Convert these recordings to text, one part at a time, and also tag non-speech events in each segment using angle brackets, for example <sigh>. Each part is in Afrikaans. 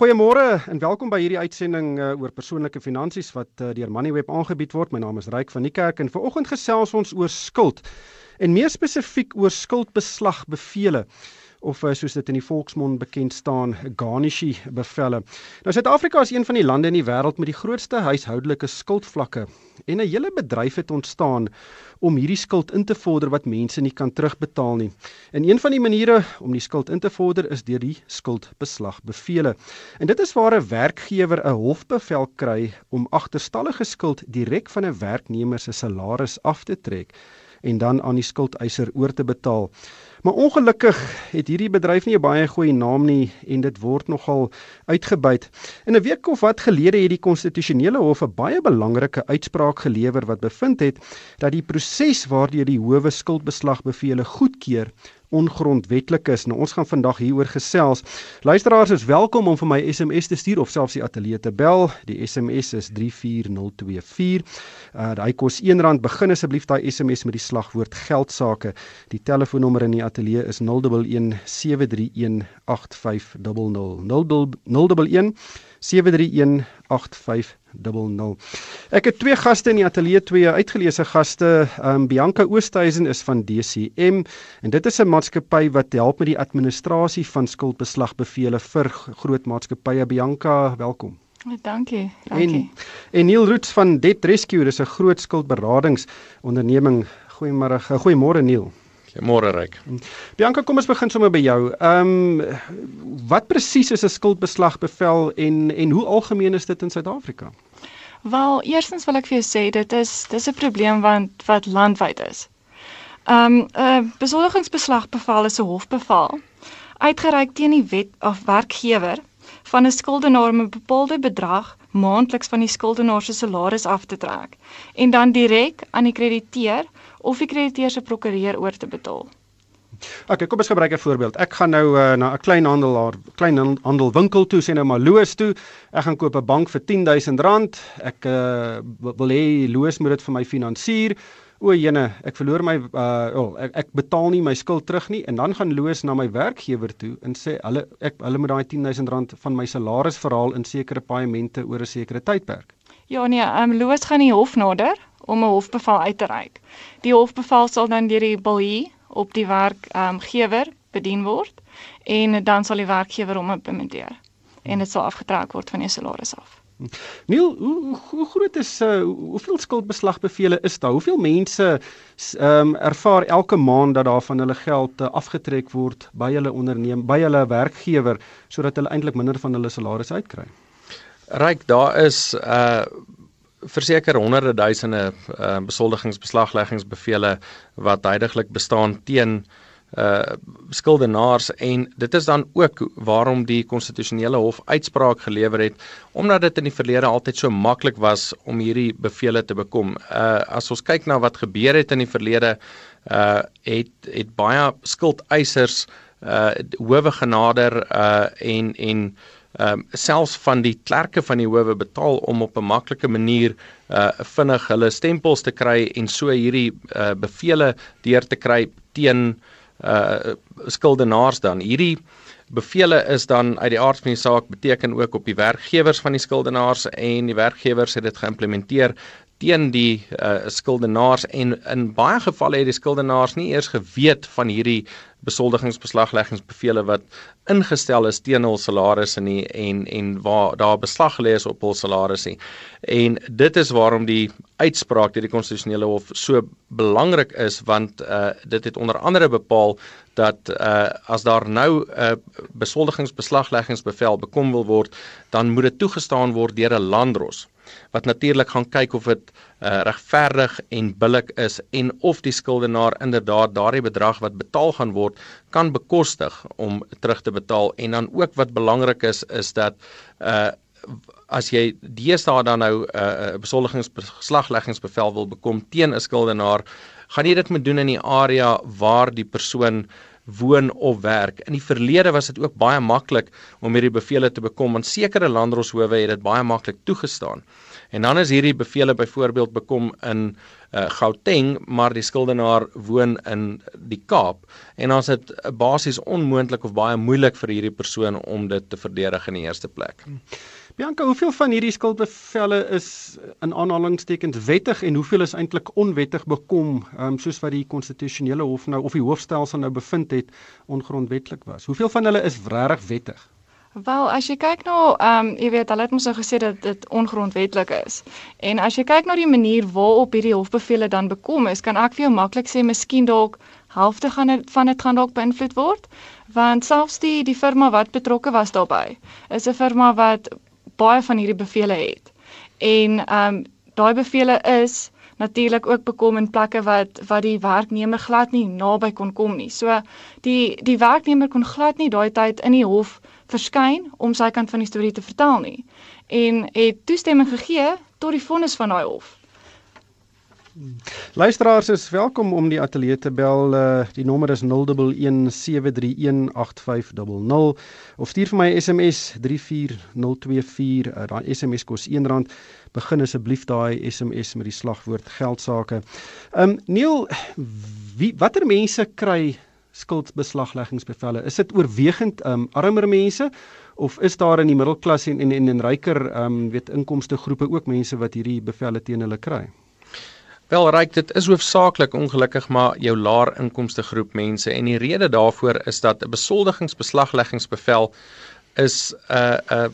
Goeiemôre en welkom by hierdie uitsending uh, oor persoonlike finansies wat uh, deur Moneyweb aangebied word. My naam is Ryk van die Kerk en vanoggend gesels ons oor skuld en meer spesifiek oor skuldbeslagbevele of uh, soos dit in die volksmond bekend staan, garnishie bevelle. Nou Suid-Afrika is een van die lande in die wêreld met die grootste huishoudelike skuldvlakke en 'n hele bedryf het ontstaan om hierdie skuld in te vorder wat mense nie kan terugbetaal nie. En een van die maniere om die skuld in te vorder is deur die skuldbeslagbevele. En dit is waar 'n werkgewer 'n hofbevel kry om agterstallige skuld direk van 'n werknemer se salaris af te trek en dan aan die skuldeiser oor te betaal. Maar ongelukkig het hierdie bedryf nie 'n baie goeie naam nie en dit word nogal uitgebuit. In 'n week of wat gelede het die konstitusionele hof 'n baie belangrike uitspraak gelewer wat bevind het dat die proses waardeur die howe skuldbeslagbevele goedkeur ongrondwettig is. Nou ons gaan vandag hieroor gesels. Luisteraars is welkom om vir my SMS te stuur of selfs die ateljee te bel. Die SMS is 34024. Uh hy kos R1. Begin asseblief daai SMS met die slagwoord geldsaake. Die telefoonnommer in die ateljee is 011 731 8500. 011 731 8500. Ek het twee gaste in die ateljee, twee uitgeleese gaste. Um Bianca Oosthuizen is van DCM en dit is 'n maatskappy wat help met die administrasie van skuldbeslagbevele vir groot maatskappye. Bianca, welkom. Dankie. Dankie. En, en Neil Roots van Debt Rescue, dis 'n groot skuldberadingsonderneming. Goeiemôre. Goeiemôre Neil. Goeiemôre Ryk. Bianca, kom ons begin sommer by jou. Ehm um, wat presies is 'n skuldbeslagbevel en en hoe algemeen is dit in Suid-Afrika? Wel, eerstens wil ek vir jou sê dit is dis 'n probleem wat wat landwyd is. Ehm um, 'n uh, besoldigingsbeslagbevel is 'n hofbevel uitgereik teen die wet of werkgewer van 'n skuldenaar om 'n bepaalde bedrag maandeliks van die skuldenaar se salaris af te trek en dan direk aan die krediteur of die krediteur se prokureur oor te betaal. OK, kom ons gebruik 'n voorbeeld. Ek gaan nou uh, na 'n kleinhandelaar, kleinhandelwinkel toe, sê nou maar Loos toe. Ek gaan koop 'n bank vir R10000. Ek uh, wil hê Loos moet dit vir my finansier. O, jene, ek verloor my uh oh, ek, ek betaal nie my skuld terug nie en dan gaan Loos na my werkgewer toe en sê hulle ek hulle moet daai R10000 van my salaris verhaal in sekere paemente oor 'n sekere tydperk. Ja nee, ehm um, Loos gaan die hof nader om 'n hofbevel uit te reik. Die hofbevel sal dan deur die billie op die werkgewer um, bedien word en dan sal die werkgewer hom implementeer en dit sal afgetrek word van jou salaris af. Neil, hoe hoe groot is uh, hoeveel skuldbeslagbevele is daar? Hoeveel mense ehm um, ervaar elke maand dat daar van hulle geld uh, afgetrek word by hulle onderneming, by hulle werkgewer sodat hulle eintlik minder van hulle salaris uitkry? Ryk, daar is uh verseker honderde duisende uh, besoldigingsbeslagleggingsbevele wat heidaglik bestaan teen uh skuldenaars en dit is dan ook waarom die konstitusionele hof uitspraak gelewer het omdat dit in die verlede altyd so maklik was om hierdie bevele te bekom. Uh as ons kyk na wat gebeur het in die verlede uh het het baie skuldeisers uh howe genader uh en en ehm um, selfs van die klerke van die howe betaal om op 'n maklike manier uh vinnig hulle stempels te kry en so hierdie uh bevele deur te kry teen uh skuldenaars dan. Hierdie bevele is dan uit die aard van die saak beteken ook op die werkgewers van die skuldenaars en die werkgewers het dit geïmplementeer teen die uh, skuldenaars en in baie gevalle het die skuldenaars nie eers geweet van hierdie besoldigingsbeslagleggingsbevele wat ingestel is teen hul salarisse nie en en waar daar beslag gelê is op hul salarisse. En dit is waarom die uitspraak deur die konstitusionele hof so belangrik is want uh dit het onder andere bepaal dat uh as daar nou 'n uh, besoldigingsbeslagleggingsbevel bekom wil word, dan moet dit toegestaan word deur 'n landros wat natuurlik gaan kyk of dit uh, regverdig en billik is en of die skuldenaar inderdaad daardie bedrag wat betaal gaan word kan bekostig om terug te betaal. En dan ook wat belangrik is is dat uh as jy deesdae dan nou 'n uh, besoldigingsbeslagleggingsbevel wil bekom teen 'n skuldenaar gaan jy dit moet doen in die area waar die persoon woon of werk. In die verlede was dit ook baie maklik om hierdie bevele te bekom want sekere landdroshowe het dit baie maklik toegestaan. En dan is hierdie bevele byvoorbeeld bekom in uh, Gauteng, maar die skuldenaar woon in die Kaap en dan is dit basies onmoontlik of baie moeilik vir hierdie persoon om dit te verdedig in die eerste plek. Bianca, hoeveel van hierdie skuldbevelle is in aanhalingstekens wettig en hoeveel is eintlik onwettig bekom, um, soos wat die konstitusionele hof nou of die hoofstelsel nou bevind het ongrondwetlik was? Hoeveel van hulle is regtig wettig? Wel, as jy kyk na nou, ehm um, jy weet, hulle het mos nou gesê dat dit ongrondwettig is. En as jy kyk na die manier waarop hierdie hofbevele dan bekom is, kan ek vir jou maklik sê miskien dalk helfte gaan dit van dit gaan dalk beïnvloed word, want selfs die die firma wat betrokke was daarbey, is 'n firma wat baie van hierdie bevele het. En ehm um, daai bevele is natuurlik ook bekom in plekke wat wat die werknemer glad nie naby kon kom nie. So die die werknemer kon glad nie daai tyd in die hof verskyn om sy kant van die storie te vertel nie en het toestemming gegee tot die vonnis van daai hof. Luisteraars is welkom om die ateljee te bel. Uh, die nommer is 0117318500 of stuur vir my SMS 34024. Uh, daai SMS kos R1. Begin asseblief daai SMS met die slagwoord geldsaake. Um Neil, wie watter mense kry skuldbeslagleggingsbevelle? Is dit oorwegend um armer mense of is daar in die middelklas en en en in ryker um weet inkomste groepe ook mense wat hierdie bevelle teen hulle kry? Wel ryk dit is hoofsaaklik ongelukkig maar jou laer inkomste groep mense en die rede daarvoor is dat 'n besoldigingsbeslagleggingsbevel is 'n uh, 'n uh,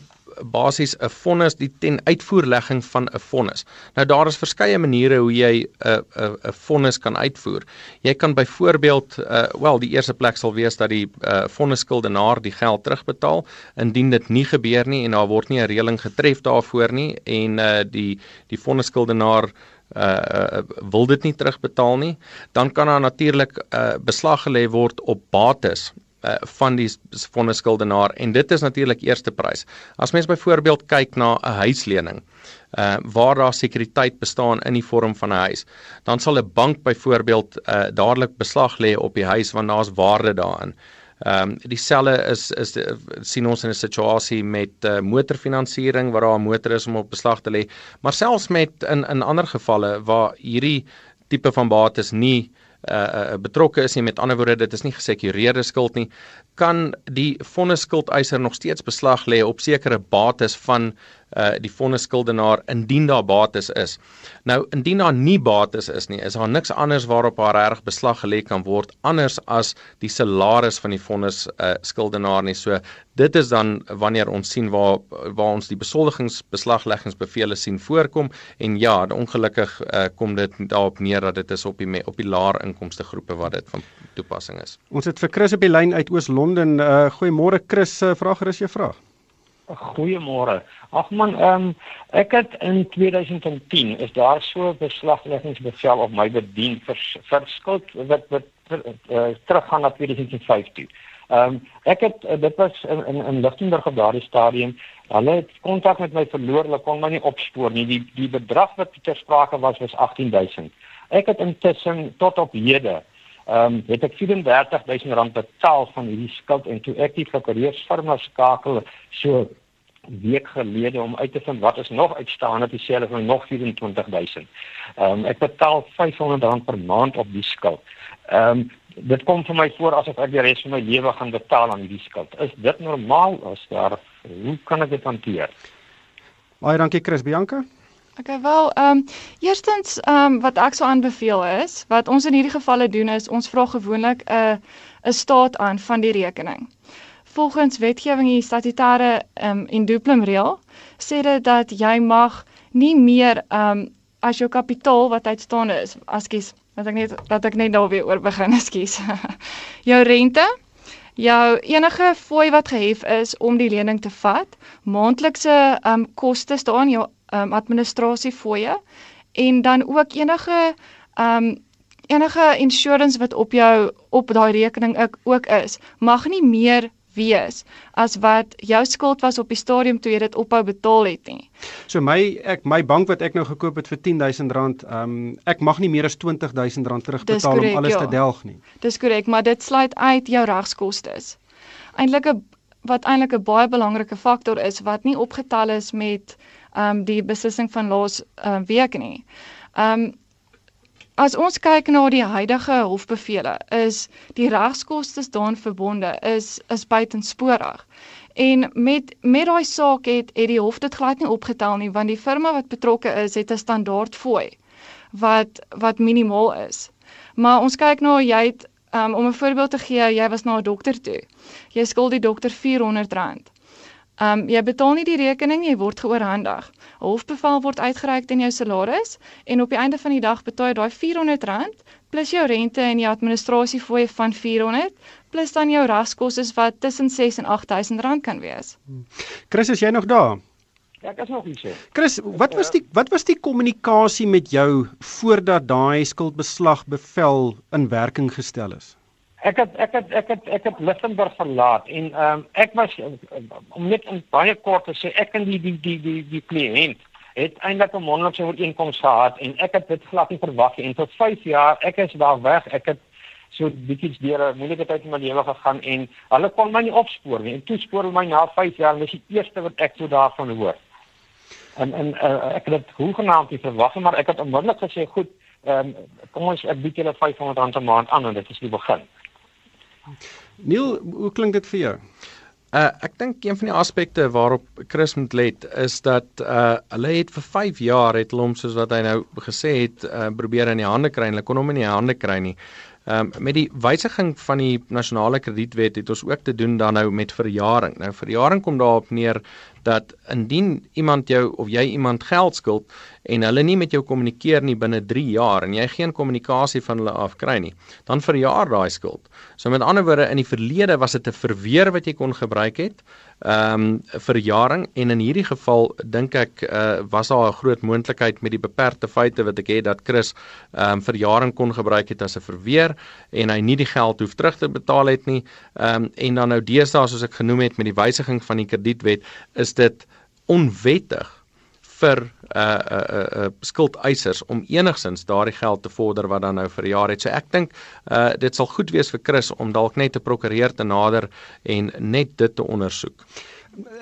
basies 'n vonnis die ten uitvoerlegging van 'n vonnis. Nou daar is verskeie maniere hoe jy 'n 'n 'n vonnis kan uitvoer. Jy kan byvoorbeeld uh wel die eerste plek sal wees dat die uh vonnisskuldenaar die geld terugbetaal indien dit nie gebeur nie en daar word nie 'n reëling getref daarvoor nie en uh die die vonnisskuldenaar uh wil dit nie terugbetaal nie, dan kan daar natuurlik uh beslag gelê word op bates uh van die vonniskuldenaar en dit is natuurlik eerste prys. As mens byvoorbeeld kyk na 'n huislening uh waar daar sekuriteit bestaan in die vorm van 'n huis, dan sal 'n bank byvoorbeeld uh dadelik beslag lê op die huis want daar's waarde daarin. Ehm um, dieselfde is is die, sien ons in 'n situasie met uh, motorfinansiering waar daar 'n motor is om op beslag te lê, maar selfs met in in ander gevalle waar hierdie tipe van bates nie uh, uh betrokke is nie. Met ander woorde dit is nie gesekureerde skuld nie kan die vonnisskuldeiser nog steeds beslag lê op sekere bates van uh die vonnisskuldenaar indien daar bates is. Nou indien daar nie bates is nie, is daar niks anders waarop haar reg beslag gelê kan word anders as die salaris van die vonnis uh skuldenaar nie. So dit is dan wanneer ons sien waar waar ons die besoldigingsbeslagleggingsbevele sien voorkom en ja, ongelukkig uh kom dit daarop neer dat dit is op die op die laer inkomste groepe wat dit van toepassing is. Ons het vir Chris op die lyn uit Oos-London. Uh goeiemôre Chris, uh, vra gerus jou vraag. Goeiemôre. Ag man, ehm um, ek het in 2010 is daar so 'n beslagleggingsbevel op my bedien vir vir skuld wat wat uh, teruggaan na 2005 toe. Ehm um, ek het uh, dit was in in, in Lichtenburg op daardie stadium. Hulle het kontak met my verloor, hulle kon my nie opspoor nie. Die die bedrag wat ter sprake was was 18000. Ek het intussen tot op hede ehm um, het ek 34000 rand betaal van hierdie skuld en toe ek die prokureursfirma skakel so week gelede om uit te vind wat is nog uitstaande sê hulle het nog 24000. Ehm um, ek betaal 500 rand per maand op die skuld. Ehm um, dit kom vir my voor asof ek die res van my lewe gaan betaal aan hierdie skuld. Is dit normaal as daar hoe kan ek dit hanteer? Baie dankie Chris Bianca. Okay, wel, ehm um, eerstens ehm um, wat ek sou aanbeveel is, wat ons in hierdie gevalle doen is ons vra gewoonlik 'n uh, 'n staat aan van die rekening. Volgens wetgewing hier statutêre ehm um, en duplum reël sê dit dat jy mag nie meer ehm um, as jou kapitaal wat uitstaande is, ekskuus, wat ek net dat ek net daar weer oor begin, <laughs> ekskuus. jou rente jou enige fooi wat gehef is om die lening te vat, maandelikse ehm um, kostes daarin jou um, administrasiefooie en dan ook enige um enige insurance wat op jou op daai rekening ook is mag nie meer wees as wat jou skuld was op die stadium toe jy dit ophou betaal het nie. So my ek my bank wat ek nou gekoop het vir R10000, ehm um, ek mag nie meer as R20000 terugbetaal correct, om alles ja. te delg nie. Dis korrek, maar dit sluit uit jou regskoste. Eintlik 'n wat eintlik 'n baie belangrike faktor is wat nie opgetel is met ehm um, die beslissing van laas uh, week nie. Um, As ons kyk na die huidige hofbevele, is die regskoste daaraan verbonde is is buitensporig. En met met daai saak het het die hof dit glad nie opgetel nie want die firma wat betrokke is, het 'n standaard fooi wat wat minimaal is. Maar ons kyk nou jy het um, om 'n voorbeeld te gee, jy was na 'n dokter toe. Jy skuld die dokter R400. Ehm um, jy betaal nie die rekening, jy word geoorhandig. 'n Hofbevel word uitgereik teen jou salaris en op die einde van die dag betaal jy daai R400 plus jou rente en die administrasiefooie van R400 plus dan jou raskosse wat tussen 6 en R8000 kan wees. Chris, is jy nog daar? Ja, ek is nog hier. Chris, wat was die wat was die kommunikasie met jou voordat daai skuldbeslag bevel in werking gestel is? Ek het ek het ek het ek het Lichtenburg verlaat en ehm um, ek was om net in baie kort te sê ek en die die die die die kliënt het eintlik 'n mondelinge ooreenkoms gehad en ek het dit glad nie verwag nie. En vir 5 jaar ek is daar weg ek het so bietjie deur 'n moeilike tyd in my lewe gegaan en hulle kon my nie opspoor nie. En toe spoor hulle my na 5 jaar en dis die eerste wat ek so daarvan hoor. En en uh, ek het dit hoegenaamd nie verwag maar ek het onmiddellik gesê goed ehm um, kom ons ek bied julle R500 'n maand aan en dit is die begin Neil, hoe klink dit vir jou? Uh ek dink een van die aspekte waarop Chris moet let is dat uh hulle het vir 5 jaar het hulle hom soos wat hy nou gesê het uh probeer in die hande kry en hulle kon hom in die hande kry nie. Um, met die wysiging van die nasionale kredietwet het ons ook te doen dan nou met verjaring. Nou verjaring kom daarop neer dat indien iemand jou of jy iemand geld skuld en hulle nie met jou kommunikeer nie binne 3 jaar en jy geen kommunikasie van hulle af kry nie, dan verjaar daai skuld. So met ander woorde in die verlede was dit 'n verweer wat jy kon gebruik het, ehm um, verjaring en in hierdie geval dink ek uh, was daar 'n groot moontlikheid met die beperkte feite wat ek het dat Chris ehm um, verjaring kon gebruik het as 'n verweer en hy nie die geld hoef terug te betaal het nie. Ehm um, en dan nou deesdae soos ek genoem het met die wysiging van die kredietwet is dit onwettig vir uh, uh, uh, uh, skuldeisers om enigsins daardie geld te vorder wat dan nou vir jaar het. So ek dink uh dit sal goed wees vir Chris om dalk net 'n prokureur te nader en net dit te ondersoek.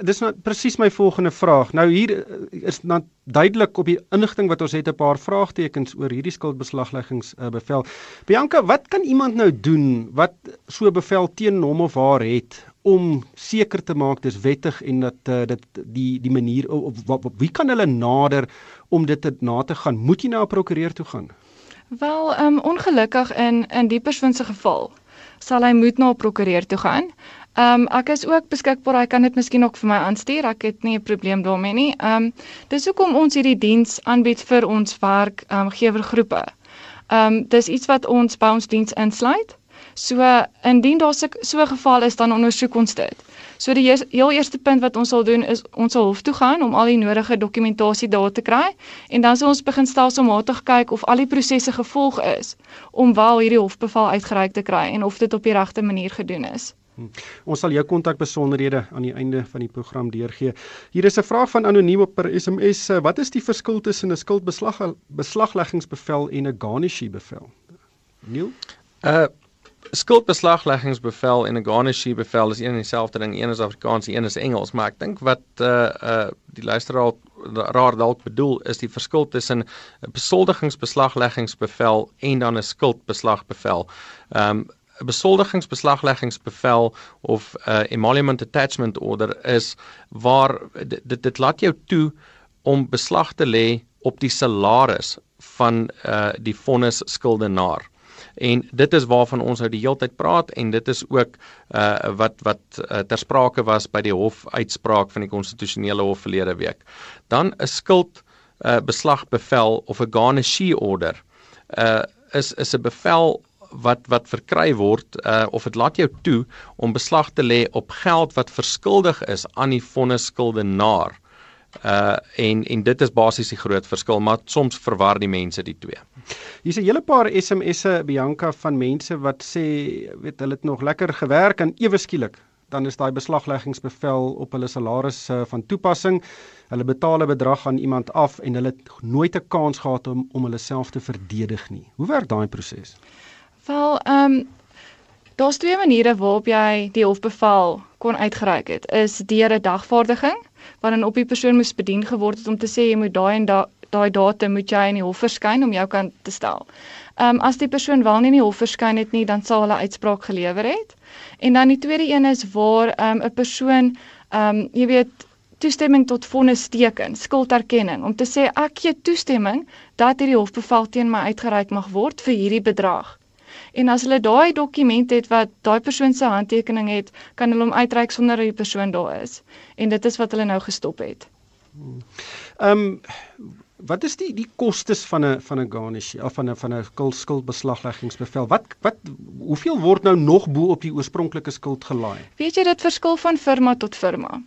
Dis nou presies my volgende vraag. Nou hier is nou duidelik op die inligting wat ons het 'n paar vraagtekens oor hierdie skuldbeslagleggings uh, bevel. Bianca, wat kan iemand nou doen wat so bevel teen hom of haar het om seker te maak dis wettig en dat uh, dit die die manier of, of, of wie kan hulle nader om dit te na te gaan? Moet jy na 'n prokureur toe gaan? Wel, ehm um, ongelukkig in in die persoon se geval sal hy moet na 'n prokureur toe gaan. Ehm um, ek is ook beskikbaar. Hy kan dit miskien ook vir my aanstuur. Ek het nie 'n probleem daarmee nie. Ehm um, dis hoekom ons hierdie diens aanbied vir ons werk ehm um, gewergroepe. Ehm um, dis iets wat ons by ons diens insluit. So indien daar so 'n geval is, dan ondersoek ons dit. So die eers, heel eerste punt wat ons sal doen is ons sal hof toe gaan om al die nodige dokumentasie daar te kry en dan sal ons begin stelselmatig kyk of al die prosesse gevolg is om wel hierdie hofbevel uitgereik te kry en of dit op die regte manier gedoen is. Hm. Ons sal jou kontak besonderhede aan die einde van die program deurgee. Hier is 'n vraag van anoniem op per SMS. Wat is die verskil tussen 'n skuldbeslag beslagleggingsbevel en 'n garnishee bevel? Neil? Uh skuldbeslagleggingsbevel en 'n garnishee bevel is een en dieselfde ding, een is Afrikaans, een is Engels, maar ek dink wat uh uh die luisteraar raar dalk bedoel is die verskil tussen 'n besoldigingsbeslagleggingsbevel en dan 'n skuldbeslagbevel. Um 'n besoldigingsbeslagleggingsbevel of 'n uh, emolument attachment order is waar dit dit laat jou toe om beslag te lê op die salaris van uh die vonnis skuldenaar en dit is waarvan ons nou die hele tyd praat en dit is ook uh wat wat uh, ter sprake was by die hof uitspraak van die konstitusionele hof verlede week. Dan 'n skuld uh beslagbevel of 'n garnishee order uh is is 'n bevel wat wat verkry word uh of dit laat jou toe om beslag te lê op geld wat verskuldig is aan die vonnisskuldenaar. Uh en en dit is basies die groot verskil, maar soms verwar die mense die twee. Hier's 'n hele paar SMS'e Bianca van mense wat sê weet hulle het nog lekker gewerk en ewe skielik dan is daai beslagleggingsbevel op hulle salaris uh, van toepassing. Hulle betaal 'n bedrag aan iemand af en hulle het nooit 'n kans gehad om om hulle self te verdedig nie. Hoe werk daai proses? Wel, ehm um, daar's twee maniere waarop jy die hofbevel kon uitgereik het. Is deur 'n dagvaardiging waarin op die persoon moes bedien geword het om te sê jy moet daai en daai datum moet jy in die hof verskyn om jou kant te stel. Ehm um, as die persoon wel nie in die hof verskyn het nie, dan sal hulle uitspraak gelewer het. En dan die tweede een is waar ehm, 'n um, persoon ehm um, jy weet toestemming tot vonnis teken, skulderkenning om te sê ek gee toestemming dat hierdie hofbevel teen my uitgereik mag word vir hierdie bedrag. En as hulle daai dokument het wat daai persoon se handtekening het, kan hulle hom uitreik sonder dat die persoon daar is. En dit is wat hulle nou gestop het. Ehm um, wat is die die kostes van 'n van 'n garnish of van 'n van 'n skuld skuldbeslagleggingsbevel? Wat wat hoeveel word nou nog bo op die oorspronklike skuld gelaai? Weet jy dit verskil van firma tot firma.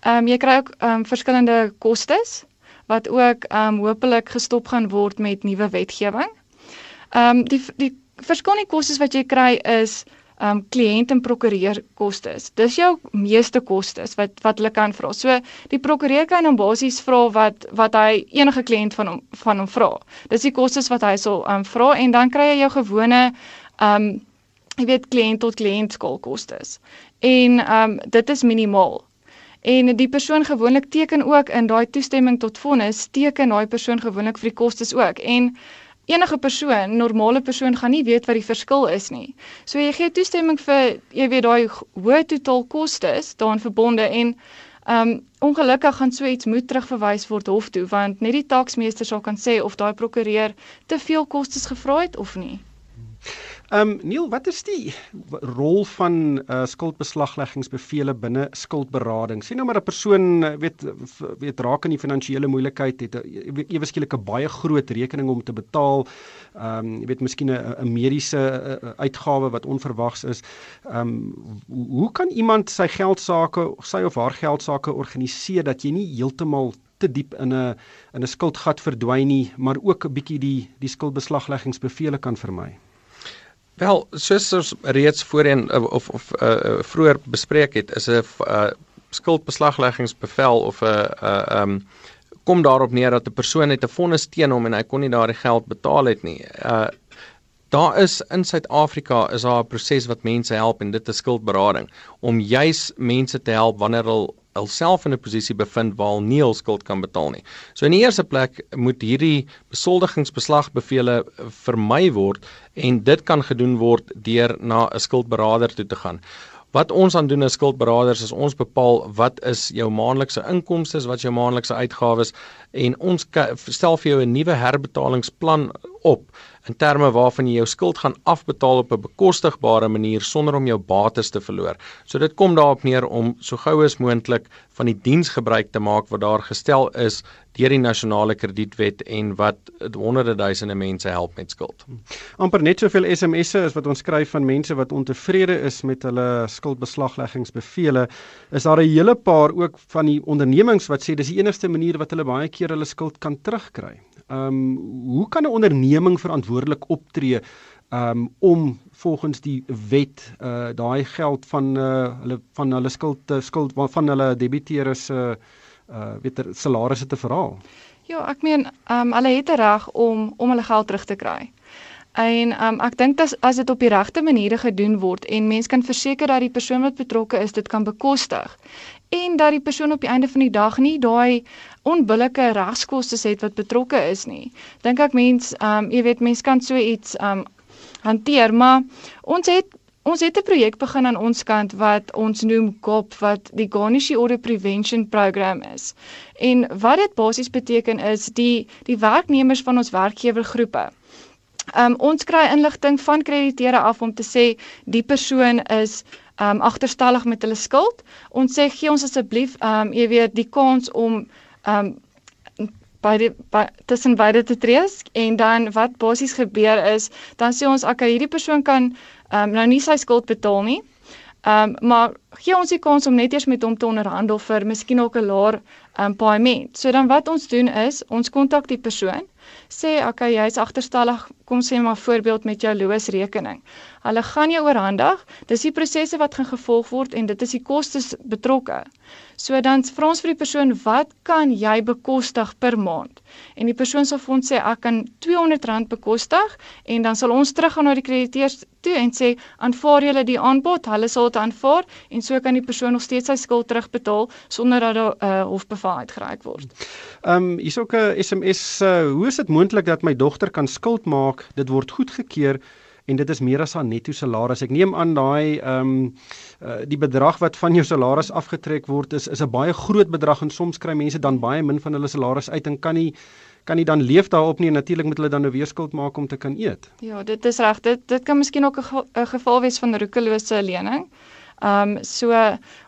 Ehm um, jy kry ook ehm um, verskillende kostes wat ook ehm um, hopelik gestop gaan word met nuwe wetgewing. Ehm um, die die verskillende kostes wat jy kry is um, kliënt en prokureur kostes. Dis jou meeste kostes wat wat hulle kan vra. So die prokureur kan hom basies vra wat wat hy enige kliënt van hom van hom vra. Dis die kostes wat hy sal um, vra en dan kry jy jou gewone um, jy weet kliënt tot kliënt skoolkostes. En um, dit is minimaal. En die persoon gewoonlik teken ook in daai toestemming tot vonnis, teken daai persoon gewoonlik vir die kostes ook. En enige persoon, normale persoon gaan nie weet wat die verskil is nie. So jy gee toestemming vir jy weet daai hoë totaal kostes daarin verbonde en ehm um, ongelukkig gaan so iets moet terugverwys word hof toe want net die taksmeester sal kan sê of daai prokureur te veel kostes gevra het of nie. Ehm um, Neil, wat is die rol van uh, skuldbeslagleggingsbevele binne skuldberading? Sien nou maar 'n persoon eh, weet weet raak in die finansiële moeilikheid, het ewe skielik 'n baie groot rekening om te betaal. Ehm um, jy weet miskien 'n mediese uitgawe wat onverwags is. Ehm um, hoe kan iemand sy geldsaake, sy of haar geldsaake organiseer dat jy nie heeltemal te diep in 'n in 'n skuldgat verdwyn nie, maar ook 'n bietjie die die skuldbeslagleggingsbevele kan vermy? Wel, soos ons reeds voorheen eh, of of uh, vroeër bespreek het, is 'n uh, skuldbeslagleggingsbevel of 'n uh, um kom daarop neer dat 'n persoon het 'n vonnis teen hom en hy kon nie daardie geld betaal het nie. Uh daar is in Suid-Afrika is daar 'n proses wat mense help en dit is skuldberading om juis mense te help wanneer hulle alself in 'n posisie bevind waar hulle nie hul skuld kan betaal nie. So in die eerste plek moet hierdie besoldigingsbeslagbevele vermy word en dit kan gedoen word deur na 'n skuldberader toe te gaan. Wat ons aan doen as skuldberaders is ons bepaal wat is jou maandelikse inkomste, wat is jou maandelikse uitgawes en ons stel vir jou 'n nuwe herbetalingsplan op in terme waarvan jy jou skuld gaan afbetaal op 'n bekostigbare manier sonder om jou bates te verloor. So dit kom daarop neer om so gou as moontlik van die diens gebruik te maak wat daar gestel is deur die nasionale kredietwet en wat honderde duisende mense help met skuld. amper net soveel SMS'e is wat ons skryf van mense wat ontevrede is met hulle skuldbeslagleggingsbevele. Is daar 'n hele paar ook van die ondernemings wat sê dis die enigste manier wat hulle baie keer hulle skuld kan terugkry. Ehm um, hoe kan 'n onderneming verantwoordelik optree um, om volgens die wet uh daai geld van uh hulle van hulle skuld skuld van hulle debiteures uh uh weet salarisse te verhaal? Ja, ek meen um hulle het 'n reg om om hulle geld terug te kry. En um, ek dink as as dit op die regte maniere gedoen word en mens kan verseker dat die persoon wat betrokke is dit kan bekostig en dat die persoon op die einde van die dag nie daai onbillike regskoste het wat betrokke is nie. Dink ek mens um jy weet mens kan so iets um hanteer, maar ons het ons het 'n projek begin aan ons kant wat ons noem GOP wat die Garnish Order Prevention Program is. En wat dit basies beteken is die die werknemers van ons werkgewergroepe Um ons kry inligting van krediteure af om te sê die persoon is um agterstallig met hulle skuld. Ons sê gee ons asseblief um jy weet die kans om um by die by, tussen beide te tree en dan wat basies gebeur is dan sê ons okay hierdie persoon kan um nou nie sy skuld betaal nie. Um maar gee ons die kans om net eers met hom te onderhandel vir miskien ook 'n laer um paaiement. So dan wat ons doen is ons kontak die persoon sê okay jy's agterstallig kom sê maar voorbeeld met jou loosrekening. Hulle gaan jou oorhandig. Dis die prosesse wat gaan gevolg word en dit is die kostes betrokke. So dan vra ons vir die persoon, "Wat kan jy bekostig per maand?" En die persoon sal vir ons sê, "Ek kan R200 bekostig." En dan sal ons teruggaan na die krediteurs toe en sê, "Aanvaar julle die aanbod?" Hulle sal dit aanvaar en so kan die persoon nog steeds sy skuld terugbetaal sonder dat 'n uh, hofbevel uitgereik word. Ehm um, hier's ook 'n SMS, uh, hoe is dit moontlik dat my dogter kan skuld maak? Dit word goedgekeur en dit is meer as haar netto salaris. Ek neem aan daai ehm um, uh, die bedrag wat van jou salaris afgetrek word is is 'n baie groot bedrag en soms kry mense dan baie min van hulle salaris uit en kan nie kan nie dan leef daarop nie en natuurlik moet hulle dan nou weer skuld maak om te kan eet. Ja, dit is reg. Dit dit kan miskien ook 'n geval wees van roekelose lening. Ehm um, so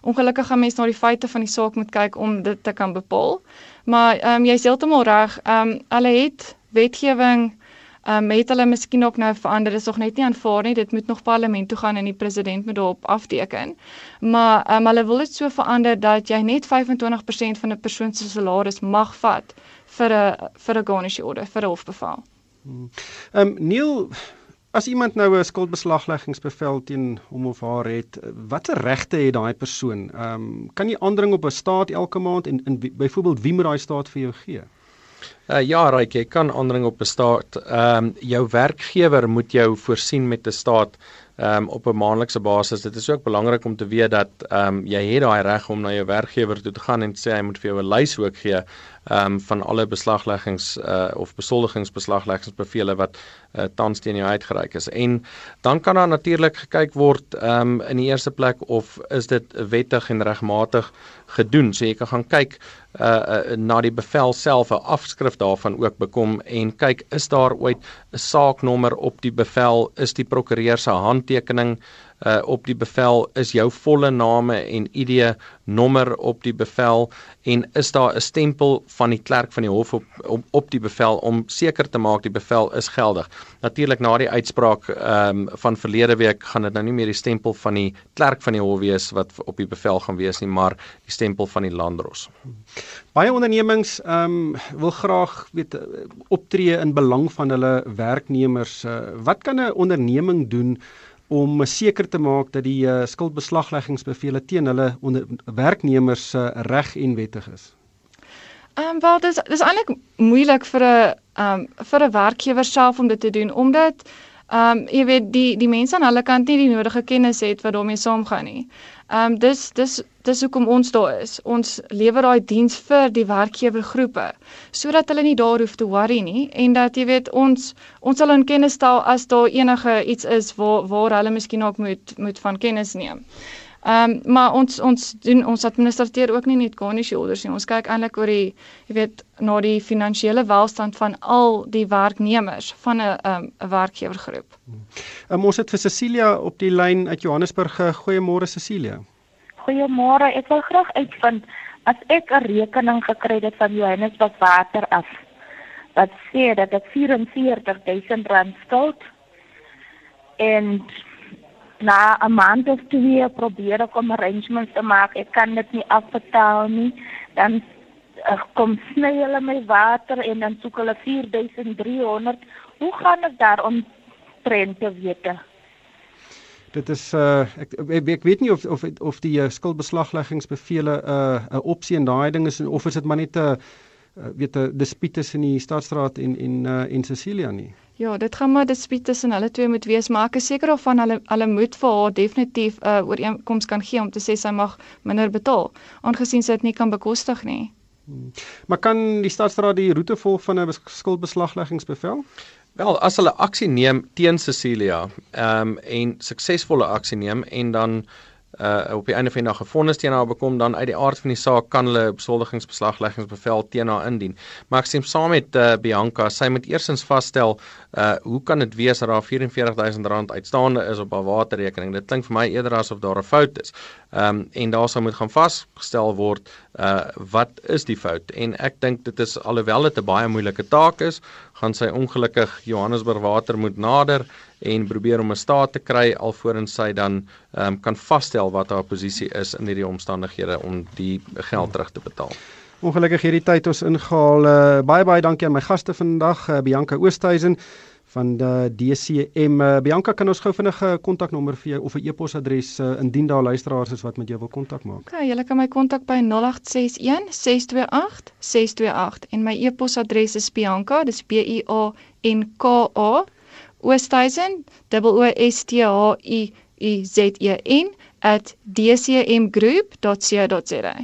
ongelukkig gaan mense na die feite van die saak moet kyk om dit te kan bepaal. Maar ehm um, jy's heeltemal reg. Ehm um, hulle het wetgewing Ehm um, het hulle miskien ook nou verander. Is nog net nie aanvaar nie. Dit moet nog parlement toe gaan en die president moet daarop afteken. Maar ehm um, hulle wil dit so verander dat jy net 25% van 'n persoon se salaris mag vat vir 'n vir 'n garnish order, vir 'n hofbevel. Hmm. Ehm um, Neil As iemand nou 'n skuldbeslagleggingsbevel teen hom of haar het, watter regte het daai persoon? Ehm um, kan jy aandring op 'n staat elke maand en, en byvoorbeeld wie moet daai staat vir jou gee? Uh, ja, Ryk, jy kan aandring op 'n staat. Ehm um, jou werkgewer moet jou voorsien met 'n staat um, op 'n maandelikse basis. Dit is ook belangrik om te weet dat ehm um, jy het daai reg om na jou werkgewer toe te gaan en sê hy moet vir jou 'n lys ook gee ehm um, van alle beslagleggings uh, of besoldigingsbeslagleggingsbevele wat uh, tans teen jou uitgereik is. En dan kan daar natuurlik gekyk word ehm um, in die eerste plek of is dit wettig en regmatig gedoen. So jy kan gaan kyk uh, uh na die bevel self 'n afskrif daarvan ook bekom en kyk is daar ooit 'n saaknommer op die bevel is die prokureur se handtekening uh op die bevel is jou volle name en ID nommer op die bevel en is daar 'n stempel van die klerk van die hof op op, op die bevel om seker te maak die bevel is geldig. Natuurlik na die uitspraak ehm um, van verlede week gaan dit nou nie meer die stempel van die klerk van die hof wees wat op die bevel gaan wees nie, maar die stempel van die landdros. Baie ondernemings ehm um, wil graag weet optree in belang van hulle werknemers. Uh, wat kan 'n onderneming doen om seker te maak dat die uh, skuldbeslagleggingsbevele teen hulle onder werknemers uh, reg en wettig is. Ehm um, wel dis dis eintlik moeilik vir 'n ehm um, vir 'n werkgewer self om dit te doen omdat ehm um, jy weet die die mense aan hulle kant nie die nodige kennis het wat daarmee saamgaan nie. Ehm um, dis dis dis hoekom ons daar is. Ons lewer daai diens vir die werkgewergroepe sodat hulle nie daar hoef te worry nie en dat jy weet ons ons sal in kennis stel as daar enige iets is waar waar hulle miskien ook moet moet van kennis neem. Ehm um, maar ons ons doen ons administreer ook nie net garnish orders nie. Ons kyk eintlik oor die jy weet na die finansiële welstand van al die werknemers van 'n ehm, 'n um, werkgewergroep. Um, ons het vir Cecilia op die lyn uit Johannesburg. Goeiemôre Cecilia. Goeiemôre. Ek wil graag uitvind as ek 'n rekening gekry het van Johannesburg Water af. Wat sê dat ek 44000 rand skuld en na 'n maand of twee probeer ek om arrangements te maak. Ek kan dit nie afbetaal nie. Dan uh, kom sny hulle my water en dan soek hulle 4300. Hoe gaan ek daar om trend te weet? Dit is uh ek, ek weet nie of of of die uh, skuldbeslagleggingsbevele 'n uh, 'n opsie in daai ding is of is dit maar net 'n uh, weet 'n dispuut tussen die stadstraat en en uh, en Cecilia nie. Ja, dit gaan maar dispuut tussen hulle twee moet wees, maar ek is seker of van hulle hulle moet vir haar definitief 'n uh, ooreenkoms kan gee om te sê sy mag minder betaal, aangesien sy dit nie kan bekostig nie. Hmm. Maar kan die stadstraat die roete volg van 'n skuldbeslagleggingsbevel? Wel, as hulle aksie neem teen Cecilia, ehm um, en suksesvolle aksie neem en dan uh op die einde van die dag gefonnis teen haar bekom dan uit die aard van die saak kan hulle besoldigingsbeslagleggingsbevel teen haar indien. Maar ek sê saam met uh, Bianca, sy moet eersins vasstel uh hoe kan dit wees dat daar R44000 uitstaande is op haar waterrekening? Dit klink vir my eerder asof daar 'n fout is. Ehm um, en daar sou moet gaan vasgestel word uh wat is die fout? En ek dink dit is alhoewel dit 'n baie moeilike taak is, gaan sy ongelukkig Johannesburg Water moet nader en probeer om 'n staat te kry alvorens sy dan um, kan vasstel wat haar posisie is in hierdie omstandighede om die geld terug te betaal. Ongelukkig hierdie tyd ons ingehaal. Uh, baie baie dankie aan my gaste vandag, uh, Bianca Oosthuizen van die DCM. Uh, Bianca, kan ons gou vinnig 'n kontaknommer vir jou of 'n e-posadres uh, indien daar luisteraars is wat met jou wil kontak maak? Okay, jy kan my kontak by 0861 628 628 en my e-posadres is bianca, dis B I A N K A Oosthuizen, O S T H U U Z E N @dcmgroup.co.za.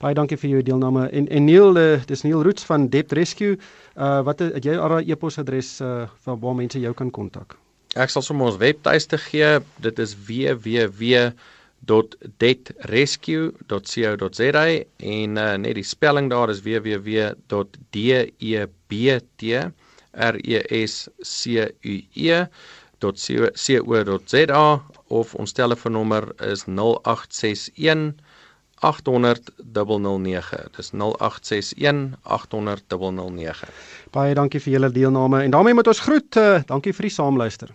Baie dankie vir jou deelname. En en Neil, uh, dis Neil Roots van Debt Rescue. Uh wat het jy al 'n e-posadres uh van waar mense jou kan kontak? Ek sal sommer ons webtuiste gee. Dit is www.debtrescue.co.za en uh, net die spelling daar is www.debtrescue.co.za of ons telefoonnommer is 0861 800 009. Dis 0861 800 009. Baie dankie vir julle deelname en daarmee moet ons groet. Uh, dankie vir die saamluister.